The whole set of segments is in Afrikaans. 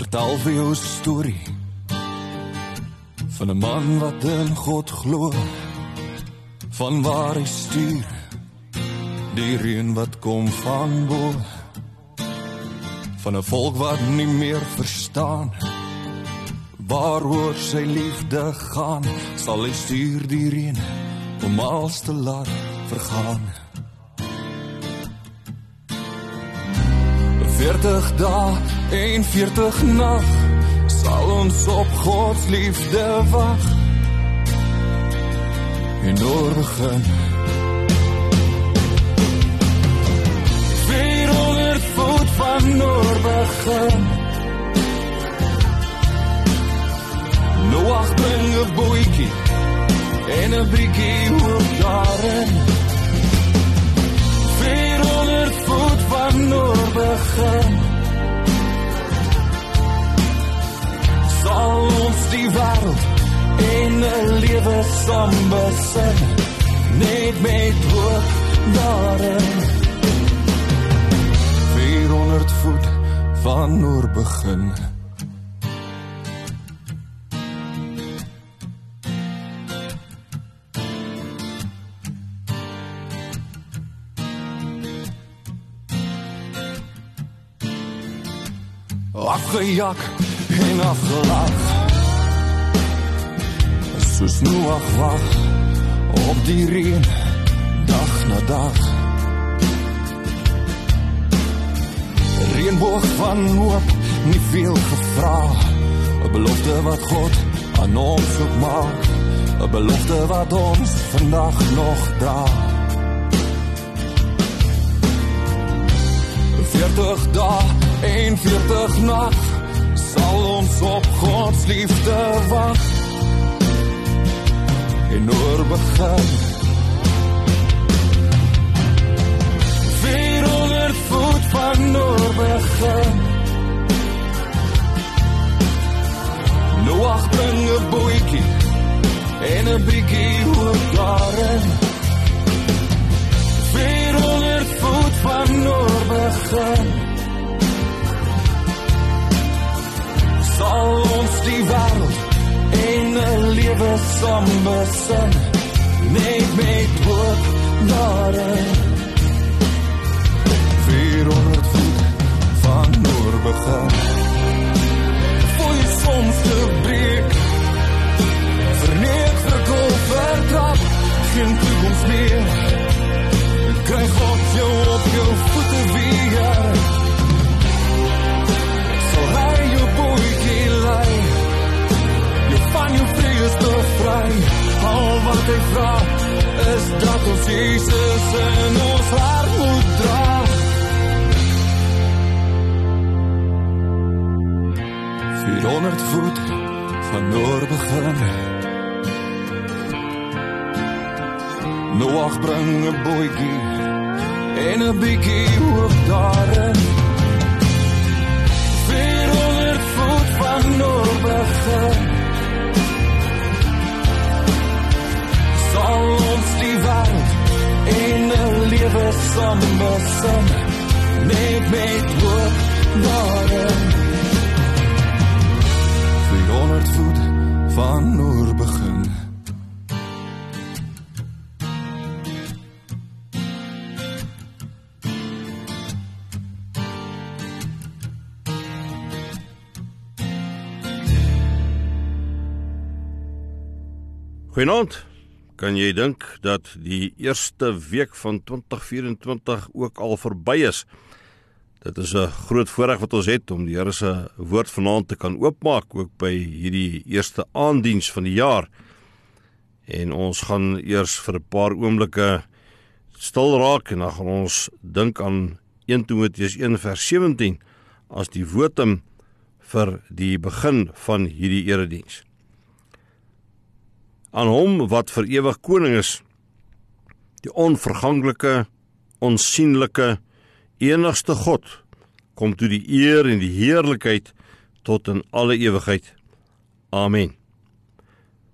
Vertel vir jou 'n storie van 'n man wat in God glo, van waar hy stuur die reën wat kom van bo, van 'n volk wat nie meer verstaan waaroor sy liefde gaan, sal hy stuur die reën om alles te laat vergaan. 40 dae en 40 nag sal ons op God se liefde wag. En oor begin. 400 voet van oor begin. Noach bring 'n bootjie en 'n bietjie hoop daarin. Van oor begin. Sal ons die wêreld in 'n lewe saam besin, net met hoop daarin. 400 voet van oor begin. Afgejak en afgelaag. Soos Noach wag op die reën dag na dag. Reënboog van hoop, nie veel gevra. 'n Belofte wat God aan ons ook maak. 'n Belofte wat ons vandag nog dra. 40 dae en 40 nag sal ons op God se liefde wag. En oor begin. 400 voet van oor begin. Noach bring 'n bootjie en 'n bietjie hoop daarin 400 voet van oor begin die wêreld in 'n lewe saam besin. Net met hoop daarin. 400 voet van oor begin. Voor jy soms te breek. Verneek verkoop vertrap. Geen toekomst meer. Kry God jou op jou voete weer. Sal hy jou bootjie lei vrees bevry al wat hy vra is dat ons Jesus in ons hart moet dra 400 voet van noord begin. Noach bring 'n bootjie en 'n bietjie hoop daarin. 400 voet van noord begin river summer sun Make made wood warm Vlieg honderd voet van noor begin Goeienaand. Kan jy dink dat die eerste week van 2024 ook al verby is? Dit is 'n groot voorreg wat ons het om die Here se woord vanaand te kan oopmaak ook by hierdie eerste aanddiens van die jaar. En ons gaan eers vir 'n paar oomblikke stil raak en dan gaan ons dink aan 1 Timoteus 1 vers 17 as die wotum vir die begin van hierdie erediens aan hom wat vir ewig koning is. Die onverganklike onsigbare enigste God kom toe die eer en die heerlikheid tot in alle ewigheid. Amen.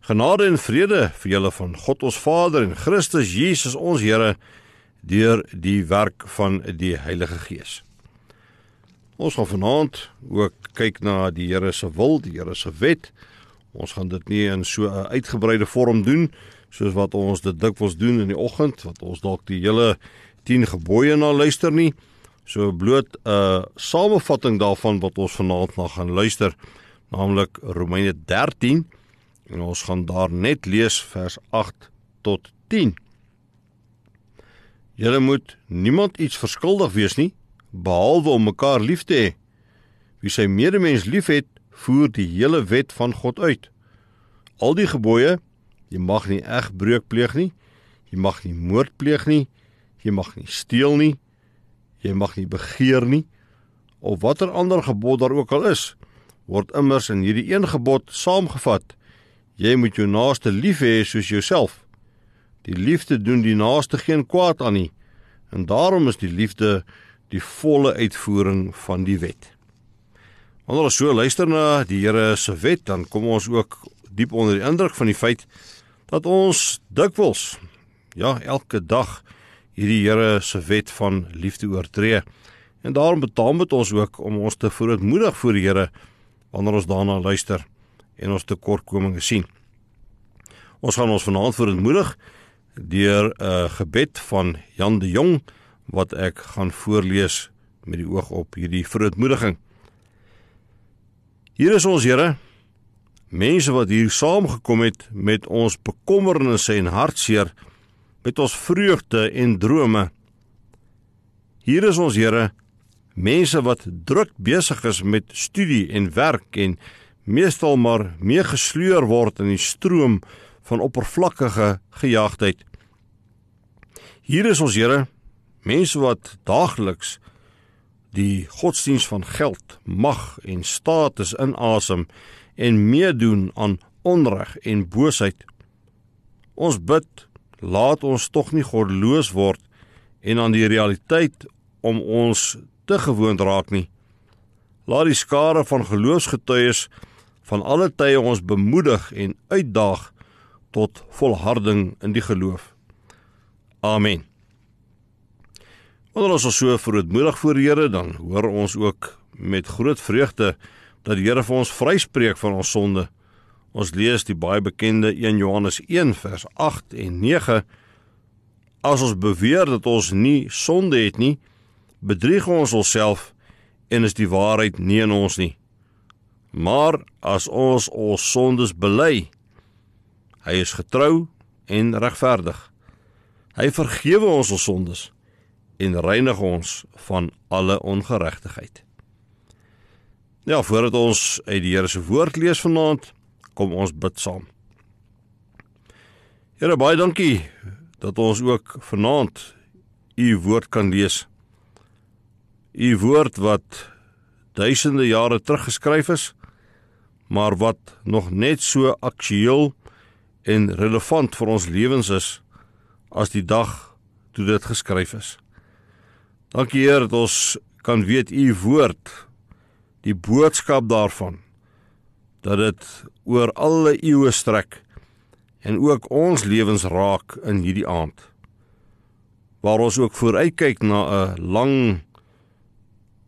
Genade en vrede vir julle van God ons Vader en Christus Jesus ons Here deur die werk van die Heilige Gees. Ons gaan vanaand ook kyk na die Here se wil die Here se wet Ons gaan dit nie in so 'n uitgebreide vorm doen soos wat ons dit dikwels doen in die oggend wat ons dalk die hele 10 gebooie na luister nie. So bloot 'n samevatting daarvan wat ons vanaand na gaan luister, naamlik Romeine 13 en ons gaan daar net lees vers 8 tot 10. Julle moet niemand iets verskuldig wees nie behalwe om mekaar lief te hê. Wie sy medemens liefhet, voer die hele wet van God uit. Al die gebooie, jy mag nie egbreuk pleeg nie, jy mag nie moord pleeg nie, jy mag nie steel nie, jy mag nie begeer nie of watter ander gebod daar ook al is, word immers in hierdie een gebod saamgevat. Jy moet jou naaste lief hê soos jouself. Die liefde doen die naaste geen kwaad aan nie en daarom is die liefde die volle uitvoering van die wet. Wanneer ons so luister na die Here se wet, dan kom ons ook diep onder die indruk van die feit dat ons dikwels ja, elke dag hierdie Here se wet van liefde oortree. En daarom betaam dit ons ook om ons te verootmoedig voor die Here wanneer ons daarna luister en ons tekortkominge sien. Ons gaan ons vanaand verootmoedig deur 'n gebed van Jan de Jong wat ek gaan voorlees met die oog op hierdie verootmoediging. Hier is ons Here. Mense wat hier saamgekom het met ons bekommernisse en hartseer, met ons vreugde en drome. Hier is ons Here. Mense wat druk besig is met studie en werk en meestal maar meegesleur word in die stroom van oppervlakkige gejaagdheid. Hier is ons Here. Mense wat daagliks die godsdiens van geld, mag en status inasem en meedoen aan onreg en boosheid. Ons bid, laat ons tog nie goddeloos word en aan die realiteit om ons te gewoond raak nie. Laat die skare van geloofsgetuies van alle tye ons bemoedig en uitdaag tot volharding in die geloof. Amen. Wanneer ons ons so verootmoedig voor die Here, dan hoor ons ook met groot vreugde dat die Here vir ons vryspreek van ons sonde. Ons lees die baie bekende 1 Johannes 1 vers 8 en 9. As ons beweer dat ons nie sonde het nie, bedrieg ons onsself en is die waarheid nie in ons nie. Maar as ons ons sondes bely, hy is getrou en regverdig. Hy vergewe ons ons sondes en reinig ons van alle ongeregtigheid. Ja, voordat ons uit die Here se woord lees vanaand, kom ons bid saam. Here, baie dankie dat ons ook vanaand u woord kan lees. U woord wat duisende jare terug geskryf is, maar wat nog net so aktueel en relevant vir ons lewens is as die dag toe dit geskryf is. Dankie Heer dat ons kan weet u woord die boodskap daarvan dat dit oor alle eeue strek en ook ons lewens raak in hierdie aand. Waar ons ook vooruitkyk na 'n lang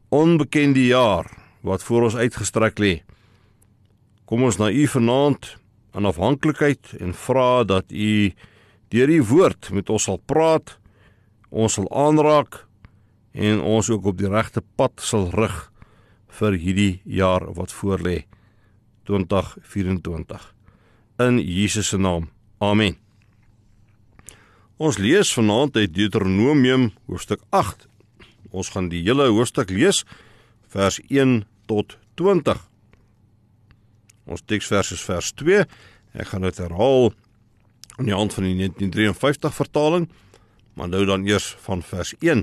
onbekende jaar wat voor ons uitgestrek lê kom ons na u vanaand in afhanklikheid en vra dat u deur u woord met ons sal praat ons sal aanraak en ons ook op die regte pad sal rig vir hierdie jaar wat voorlê 2024 in Jesus se naam Amen. Ons lees vanaand uit Deuteronomium hoofstuk 8. Ons gaan die hele hoofstuk lees vers 1 tot 20. Ons teksvers is vers 2. Ek gaan dit herhaal in die hand van die 1953 vertaling, maar nou dan eers van vers 1.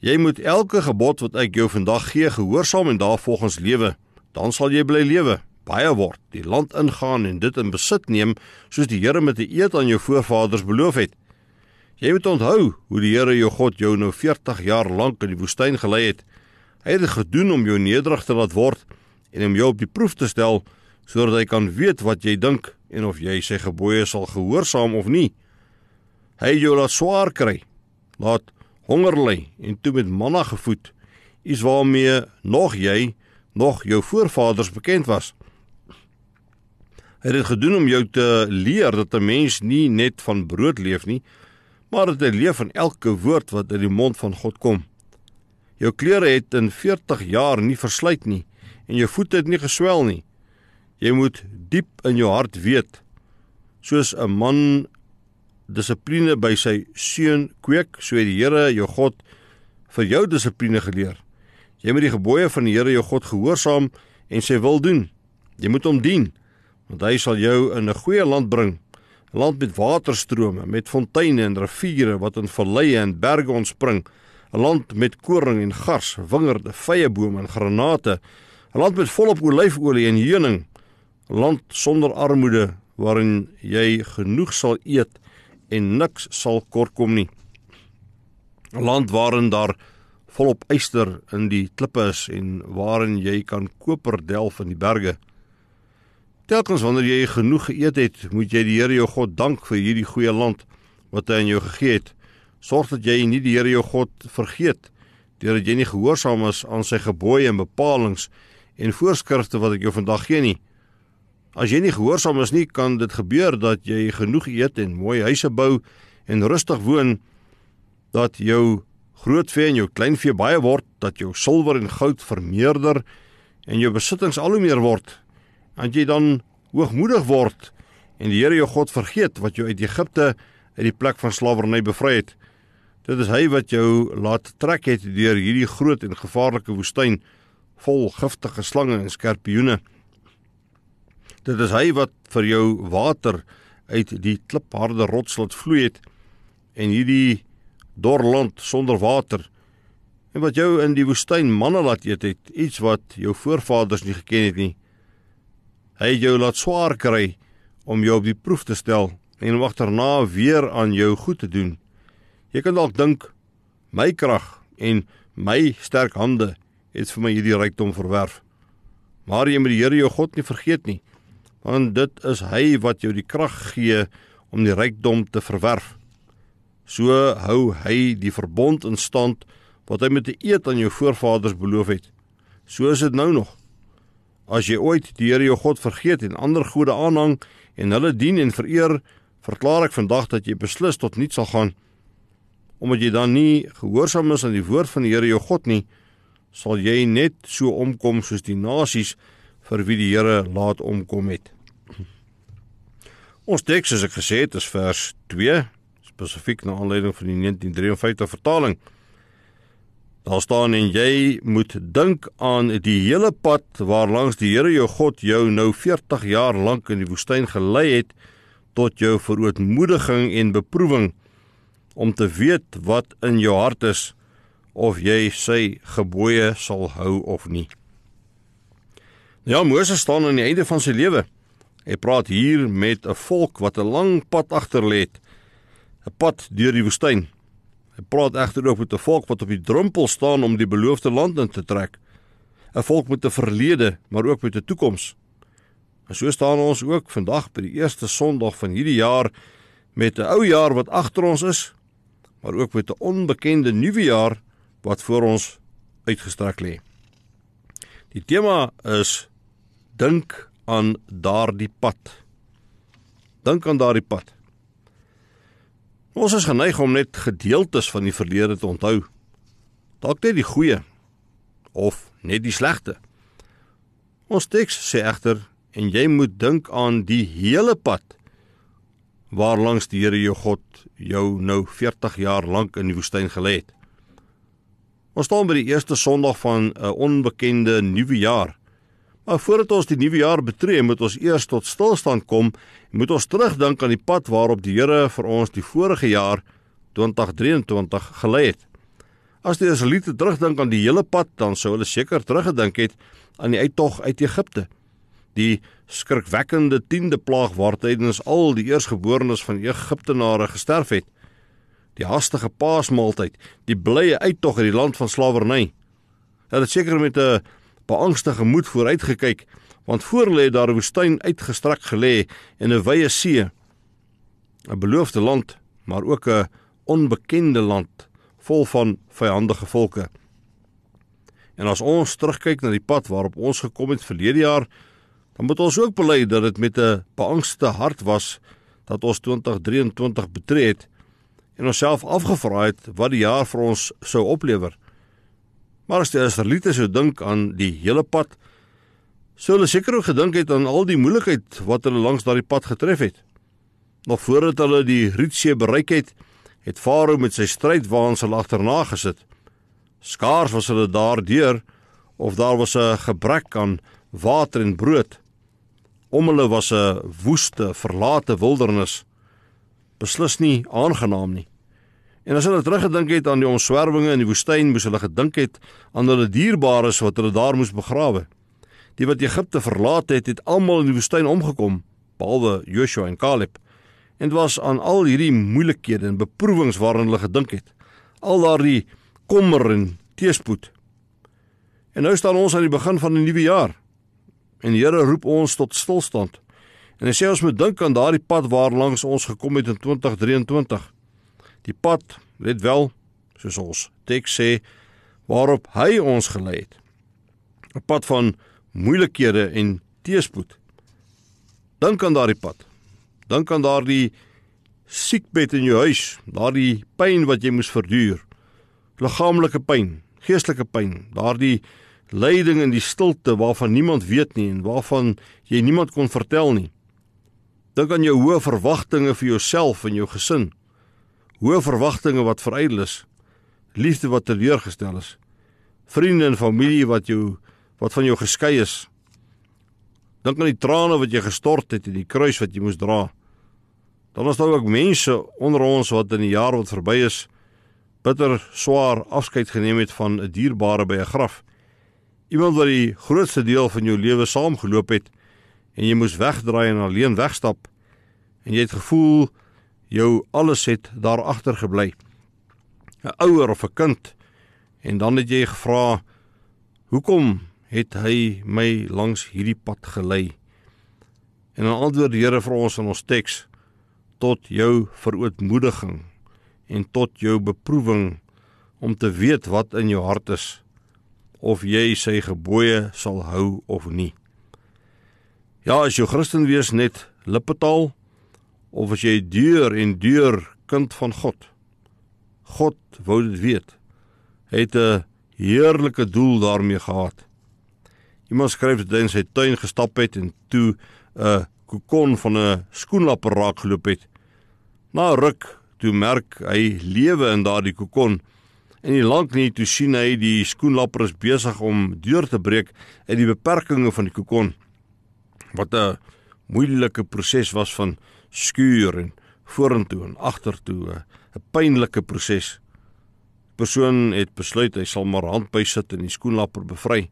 Jy moet elke gebod wat ek jou vandag gee gehoorsaam en daarvolgens lewe, dan sal jy bly lewe, baie word, die land ingaan en dit in besit neem soos die Here met 'n eed aan jou voorvaders beloof het. Jy moet onthou hoe die Here jou God jou nou 40 jaar lank in die woestyn gelei het. Hy het dit gedoen om jou nederig te laat word en om jou op die proef te stel sodat hy kan weet wat jy dink en of jy sy gebooie sal gehoorsaam of nie. Hy het jou laat swaar kry, laat honger ly en toe met manna gevoed, iets waarmee nog jy nog jou voorvaders bekend was. Hy het dit gedoen om jou te leer dat 'n mens nie net van brood leef nie, maar dat hy leef van elke woord wat uit die mond van God kom. Jou klere het in 40 jaar nie verslyt nie en jou voete het nie geswel nie. Jy moet diep in jou hart weet soos 'n man dissipline by sy seun kweek, so het die Here jou God vir jou dissipline geleer. Jy moet die gebooie van die Here jou God gehoorsaam en sy wil doen. Jy moet hom dien, want hy sal jou in 'n goeie land bring, 'n land met waterstrome, met fonteine en riviere wat in valleie en berge ontspring, 'n land met koring en gars, wingerde, vyebome en granate, 'n land met volop olyfolie en heuning, 'n land sonder armoede waarin jy genoeg sal eet en niks sal kortkom nie. 'n Land waarin daar volop yster in die klippe is en waarin jy kan koper delf in die berge. Telkens wanneer jy genoeg geëet het, moet jy die Here jou God dank vir hierdie goeie land wat hy aan jou gegee het. Sorg dat jy nie die Here jou God vergeet deurdat jy nie gehoorsaam is aan sy gebooie en bepalinge en voorskrifte wat ek jou vandag gee nie. As jy nie gehoorsaam is nie, kan dit gebeur dat jy genoeg eet en mooi huise bou en rustig woon dat jou grootvee en jou kleinvee baie word, dat jou silwer en goud vermeerder en jou besittings al hoe meer word. En jy dan hoogmoedig word en die Here jou God vergeet wat jou uit Egipte uit die plek van slawerny bevry het. Dit is hy wat jou laat trek het deur hierdie groot en gevaarlike woestyn vol giftige slange en skorpioene. Dit is hy wat vir jou water uit die klipharde rots laat vloei het en hierdie dor land sonder water en wat jou in die woestyn manna laat eet het, iets wat jou voorvaders nie geken het nie. Hy het jou laat swaar kry om jou op die proef te stel en om agterna weer aan jou goed te doen. Jy kan dalk dink my krag en my sterk hande het vir my hierdie rykdom verwerf. Maar jy moet die Here jou God nie vergeet nie want dit is hy wat jou die krag gee om die rykdom te verwerf. So hou hy die verbond in stand wat hy met die eed aan jou voorvaders beloof het. So is dit nou nog. As jy ooit die Here jou God vergeet en ander gode aanhang en hulle dien en vereer, verklaar ek vandag dat jy beslis tot niks sal gaan. Omdat jy dan nie gehoorsaam is aan die woord van die Here jou God nie, sal jy net so omkom soos die nasies vir wie die Here laat omkom het. Ons teks soos ek gesê het is vers 2 spesifiek na aanleiding van die 1953 vertaling. Daar staan en jy moet dink aan die hele pad waarlangs die Here jou God jou nou 40 jaar lank in die woestyn gelei het tot jou verootmoediging en beproewing om te weet wat in jou hart is of jy sy gebooie sal hou of nie. Ja, Moses staan aan die einde van sy lewe. Hy praat hier met 'n volk wat 'n lang pad agter lê het. 'n Pad deur die woestyn. Hy praat egter ook met 'n volk wat op die drempel staan om die beloofde land in te trek. 'n Volk met 'n verlede, maar ook met 'n toekoms. En so staan ons ook vandag by die eerste Sondag van hierdie jaar met 'n ou jaar wat agter ons is, maar ook met 'n onbekende nuwe jaar wat voor ons uitgestrek lê. Die tema is dink aan daardie pad. Dink aan daardie pad. Ons is geneig om net gedeeltes van die verlede te onthou. Dalk net die goeie of net die slegte. Ons teks sê egter en jy moet dink aan die hele pad waarlangs die Here jou God jou nou 40 jaar lank in die woestyn gelei het. Ons staan by die eerste Sondag van 'n onbekende nuwe jaar. Maar voordat ons die nuwe jaar betree, moet ons eers tot stilstand kom en moet ons terugdink aan die pad waarop die Here vir ons die vorige jaar 2023 gelei het. As die Israeliete terugdink aan die hele pad, dan sou hulle seker teruggedink het aan die uittog uit Egipte. Die skrikwekkende 10de plaag waartydens al die eersgeborenes van Egiptenare gesterf het die hastige paasmaaltyd, die blye uittog uit die land van slawerny. Hulle het seker met 'n beangstige moed vooruitgekyk, want voor lê daar 'n woestyn uitgestrek gelê en 'n wye see, 'n beloofde land, maar ook 'n onbekende land vol van vyandige volke. En as ons terugkyk na die pad waarop ons gekom het verlede jaar, dan moet ons ook bely dat dit met 'n beangste hart was dat ons 2023 betree het en onsself afgevra het wat die jaar vir ons sou oplewer. Maar as die Israeliete sou dink aan die hele pad, sou hulle seker ook gedink het aan al die moeilikheid wat hulle langs daardie pad getref het. Nog voordat hulle die Rietsee bereik het, het Farao met sy strydwaans hulle agterna gesit. Skaars was hulle daardeur of daar was 'n gebrek aan water en brood. Om hulle was 'n woeste, verlate wildernis beslis nie aangenaam nie. En as hulle teruggedink het aan die omswerwinge in die woestyn, moes hulle gedink het aan hulle dierbares wat hulle daar moes begrawe. Die wat Egipte verlaat het, het almal in die woestyn omgekom, behalwe Joshua en Caleb. En dit was aan al hierdie moeilikhede en beproewings waaraan hulle gedink het. Al daardie kommer en teëspoed. En nou staan ons aan die begin van 'n nuwe jaar. En die Here roep ons tot stilstand. En hy sê ons moet dink aan daardie pad waarlangs ons gekom het in 2023. Die pad, let wel, soos ons teks sê, waarop hy ons gelei het. 'n Pad van moeilikhede en teëspoed. Dink aan daardie pad. Dink aan daardie siekbed in jou huis, daardie pyn wat jy moes verduur. Liggaamlike pyn, geestelike pyn, daardie lyding in die stilte waarvan niemand weet nie en waarvan jy niemand kon vertel nie. Dink aan jou hoë verwagtinge vir jouself en jou gesin hoë verwagtinge wat verydel is, liefde wat teleurgestel is, vriende en familie wat jou wat van jou geskei is. Dink aan die trane wat jy gestort het en die kruis wat jy moes dra. Dan is daar ook mense onder ons wat in die jaar wat verby is bitter swaar afskeid geneem het van 'n dierbare by 'n graf. Iemand wat die grootste deel van jou lewe saamgeloop het en jy moes wegdraai en alleen wegstap en jy het gevoel jou alles het daar agter gebly. 'n Ouer of 'n kind en dan het jy gevra hoekom het hy my langs hierdie pad gelei? En dan antwoord die Here vir ons in ons teks tot jou verootmoediging en tot jou beproewing om te weet wat in jou hart is of jy sy gebooie sal hou of nie. Ja, as jou Christen wees net lippetaal of as jy deur en deur kind van God. God wou dit weet. Hy het 'n heerlike doel daarmee gehad. Iemand skryf dat hy in sy tuin gestap het en toe 'n kokon van 'n skoenlapper raak geloop het. Na ruk toe merk hy lewe in daardie kokon. En nie lank nie toe sien hy die skoenlapper is besig om deur te breek uit die beperkings van die kokon. Wat 'n moeilike proses was van skuur en vorentoe en agtertoe 'n pynlike proses. Persoon het besluit hy sal maar handby sit en die skoenlapper bevry.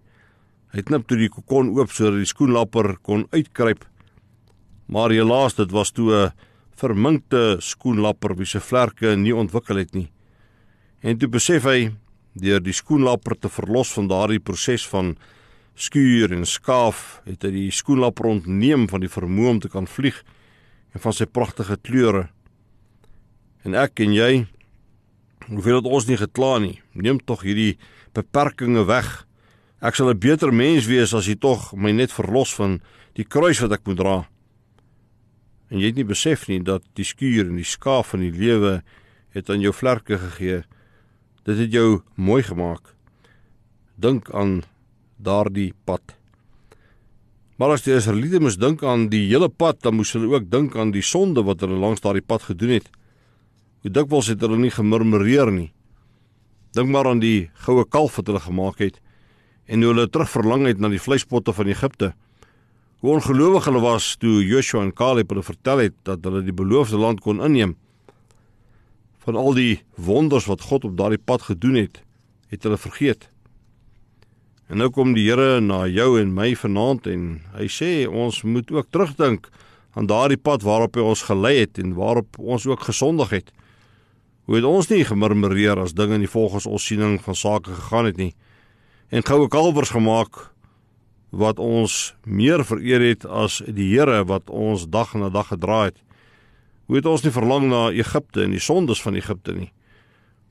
Hy knip toe die kokon oop sodat die skoenlapper kon uitkruip. Maar helaas dit was toe 'n verminkte skoenlapper wie se vlerke nie ontwikkel het nie. En toe besef hy deur die skoenlapper te verlos van daardie proses van skuur en skaaf, het hy die skoenlapper ontneem van die vermoë om te kan vlieg en van sy pragtige kleure. En ek en jy, hoeveel het ons nie gekla nie. Neem tog hierdie beperkings weg. Ek sal 'n beter mens wees as jy tog my net verlos van die kruis wat ek moet dra. En jy het nie besef nie dat die skuur en die skaaf van die lewe het aan jou vlerke gegee. Dit het jou mooi gemaak. Dink aan daardie pad. Maar as die Israeliete moes dink aan die hele pad, dan moes hulle ook dink aan die sonde wat hulle langs daardie pad gedoen het. Hoe dikwels het hulle nie gemurmureer nie. Dink maar aan die goue kalf wat hulle gemaak het en hoe hulle terugverlang het na die vleispotte van Egipte. Hoe ongelowig hulle was toe Joshua en Caleb hulle vertel het dat hulle die beloofde land kon inneem. Van al die wonders wat God op daardie pad gedoen het, het hulle vergeet. En nou kom die Here na jou en my vanaand en hy sê ons moet ook terugdink aan daardie pad waarop hy ons gelei het en waarop ons ook gesondig het. Hoe het ons nie gemurmureer as dinge nie volgens ons siening van sake gegaan het nie en goue kalwers gemaak wat ons meer vereer het as die Here wat ons dag na dag gedra het. Hoe het ons nie verlang na Egipte en die sondes van Egipte nie?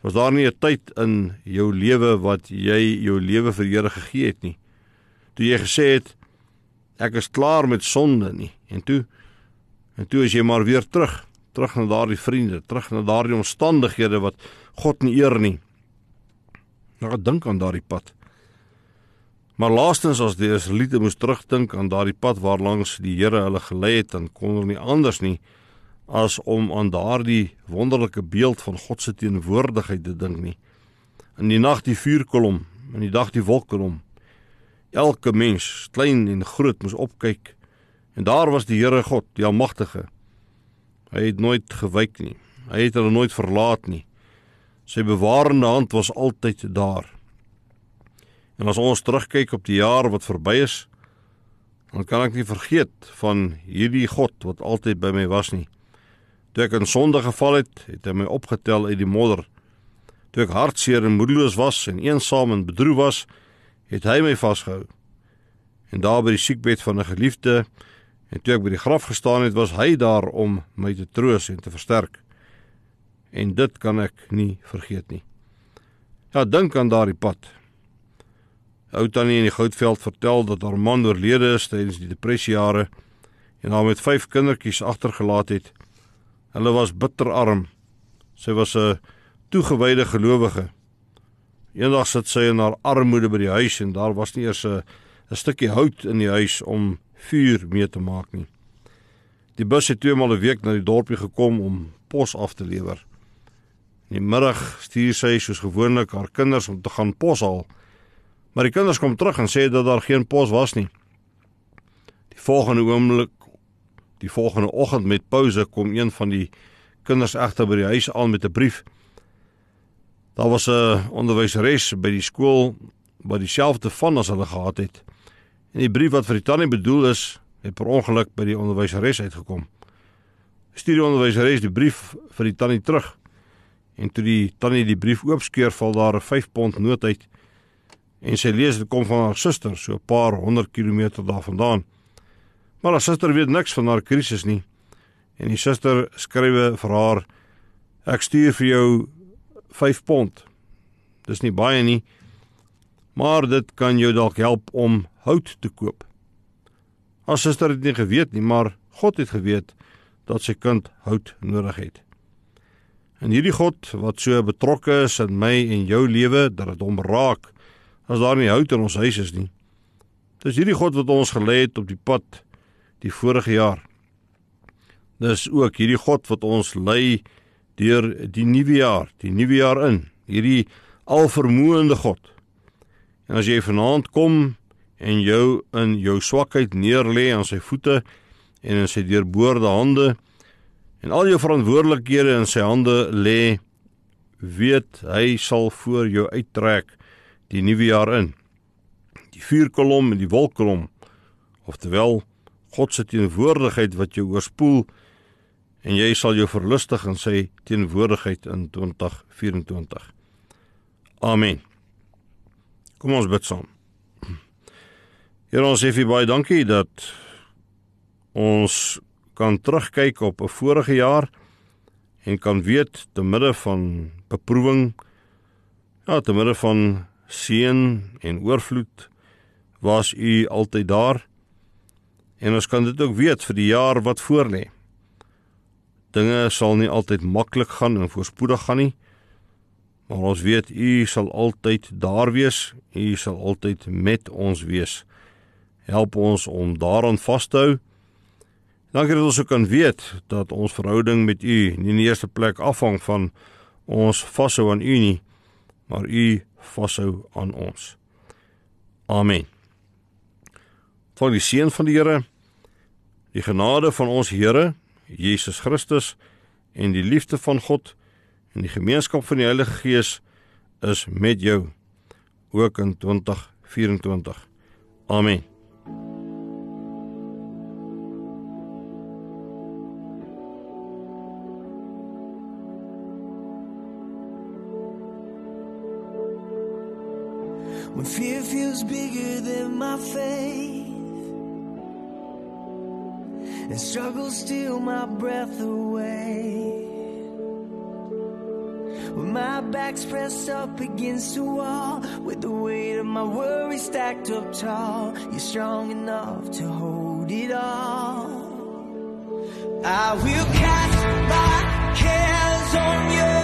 Was daar nie 'n tyd in jou lewe wat jy jou lewe vir Here gegee het nie? Toe jy gesê het ek is klaar met sonde nie en toe en toe is jy maar weer terug, terug na daardie vriende, terug na daardie omstandighede wat God nie eer nie. Nou dink aan daardie pad. Maar laastens as die Israeliete moes terugdink aan daardie pad waarlangs die Here hulle gelei het, dan kon hulle nie anders nie as om aan daardie wonderlike beeld van God se teenwoordigheid te dink nie. In die nag die vuurkolom, in die dag die wolkkolom. Elke mens, klein en groot, moes opkyk en daar was die Here God, die Almagtige. Hy het nooit gewyk nie. Hy het hulle nooit verlaat nie. Sy bewarende hand was altyd daar. En as ons terugkyk op die jaar wat verby is, dan kan ek nie vergeet van hierdie God wat altyd by my was nie. Toe ek in sonde geval het, het hy my opgetel uit die modder. Toe ek hartseer en moedeloos was en eensaam en bedroef was, het hy my vasgehou. En daar by die siekbed van 'n geliefde, en toe ek by die graf gestaan het, was hy daar om my te troos en te versterk. En dit kan ek nie vergeet nie. Ja, dink aan daardie pad. Ou tannie in die Goudveld vertel dat haar man oorlede is tydens die depressiejare en haar met 5 kindertjies agtergelaat het. Hulle was bitterarm. Sy was 'n toegewyde gelowige. Eendag sit sy in haar armoede by die huis en daar was nie eers 'n 'n stukkie hout in die huis om vuur mee te maak nie. Die bus het twee maal 'n week na die dorpie gekom om pos af te lewer. In die middag stuur sy soos gewoonlik haar kinders om te gaan pos haal. Maar die kinders kom terug en sê dat daar geen pos was nie. Die volgende oomblik Die volgende oggend met pouse kom een van die kinders egter by die huis aan met 'n brief. Daar was 'n onderwyseres by die skool wat dieselfde van as hulle gehad het. En die brief wat vir die tannie bedoel is, het per ongeluk by die onderwyseres uitgekom. Stuur die onderwyseres die brief vir die tannie terug. En toe die tannie die brief oopskeur, val daar 'n 5 pond noot uit. En sy lees dit kom van haar suster, so 'n paar honderd kilometer daarvandaan. Maar haar suster weet niks van haar krisis nie. En die suster skrywe vir haar: "Ek stuur vir jou 5 pond. Dis nie baie nie, maar dit kan jou dalk help om hout te koop." Haar suster het nie geweet nie, maar God het geweet dat sy kind hout nodig het. En hierdie God wat so betrokke is in my en jou lewe dat dit hom raak as daar nie hout in ons huis is nie. Dis hierdie God wat ons gelei het op die pad die vorige jaar. Dis ook hierdie God wat ons lei deur die nuwe jaar, die nuwe jaar in, hierdie alvermoënde God. En as jy vanaand kom en jou in jou swakheid neerlê aan sy voete en in sy deurboorde hande en al jou verantwoordelikhede in sy hande lê, weet hy sal voor jou uittrek die nuwe jaar in. Die vuurkolom en die wolkkolom, oftewel God se teenwoordigheid wat jou oorspoel en jy sal jou verlustig in sy teenwoordigheid in 2024. Amen. Kom ons bid saam. Here ons sê vir baie dankie dat ons kan terugkyk op 'n vorige jaar en kan weet te midde van beproewing ja te midde van seën en oorvloed was u altyd daar En ons kan dit ook weet vir die jaar wat voorlê. Dinge sal nie altyd maklik gaan en voorspoedig gaan nie. Maar ons weet u sal altyd daar wees. U sal altyd met ons wees. Help ons om daaraan vas te hou. Dankie dat ons ook kan weet dat ons verhouding met U nie in die eerste plek afhang van ons vashou aan U nie, maar U vashou aan ons. Amen. Van die seën van die Here, die genade van ons Here Jesus Christus en die liefde van God en die gemeenskap van die Heilige Gees is met jou ook in 2024. Amen. When fear feels bigger than my faith And struggle steal my breath away. When my back's pressed up against a wall With the weight of my worries stacked up tall You're strong enough to hold it all. I will cast my cares on you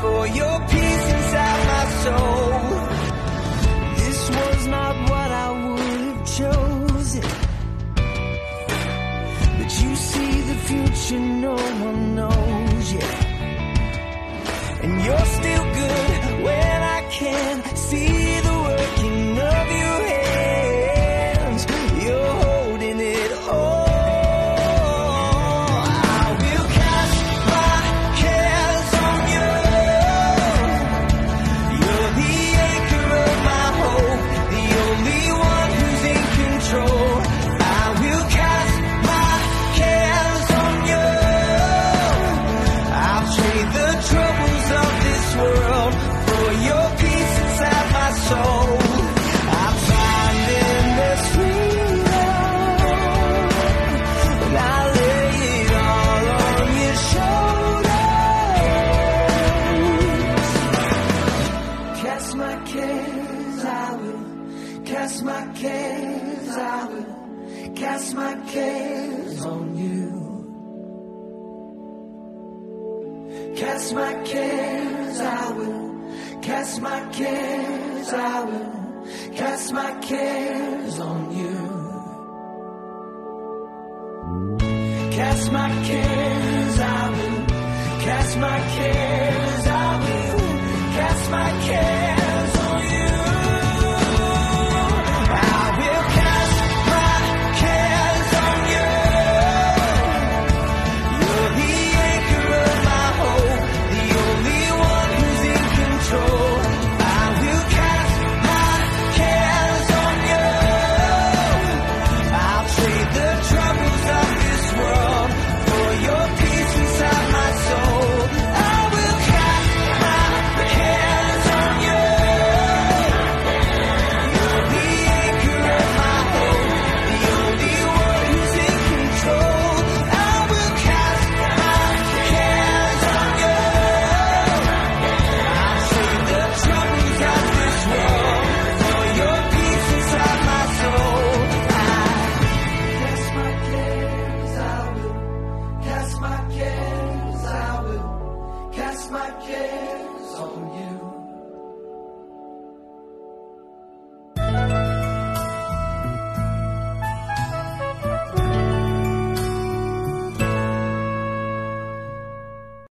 For your peace inside my soul. This was not what I would have chosen. But you see the future no one knows yet and you're still good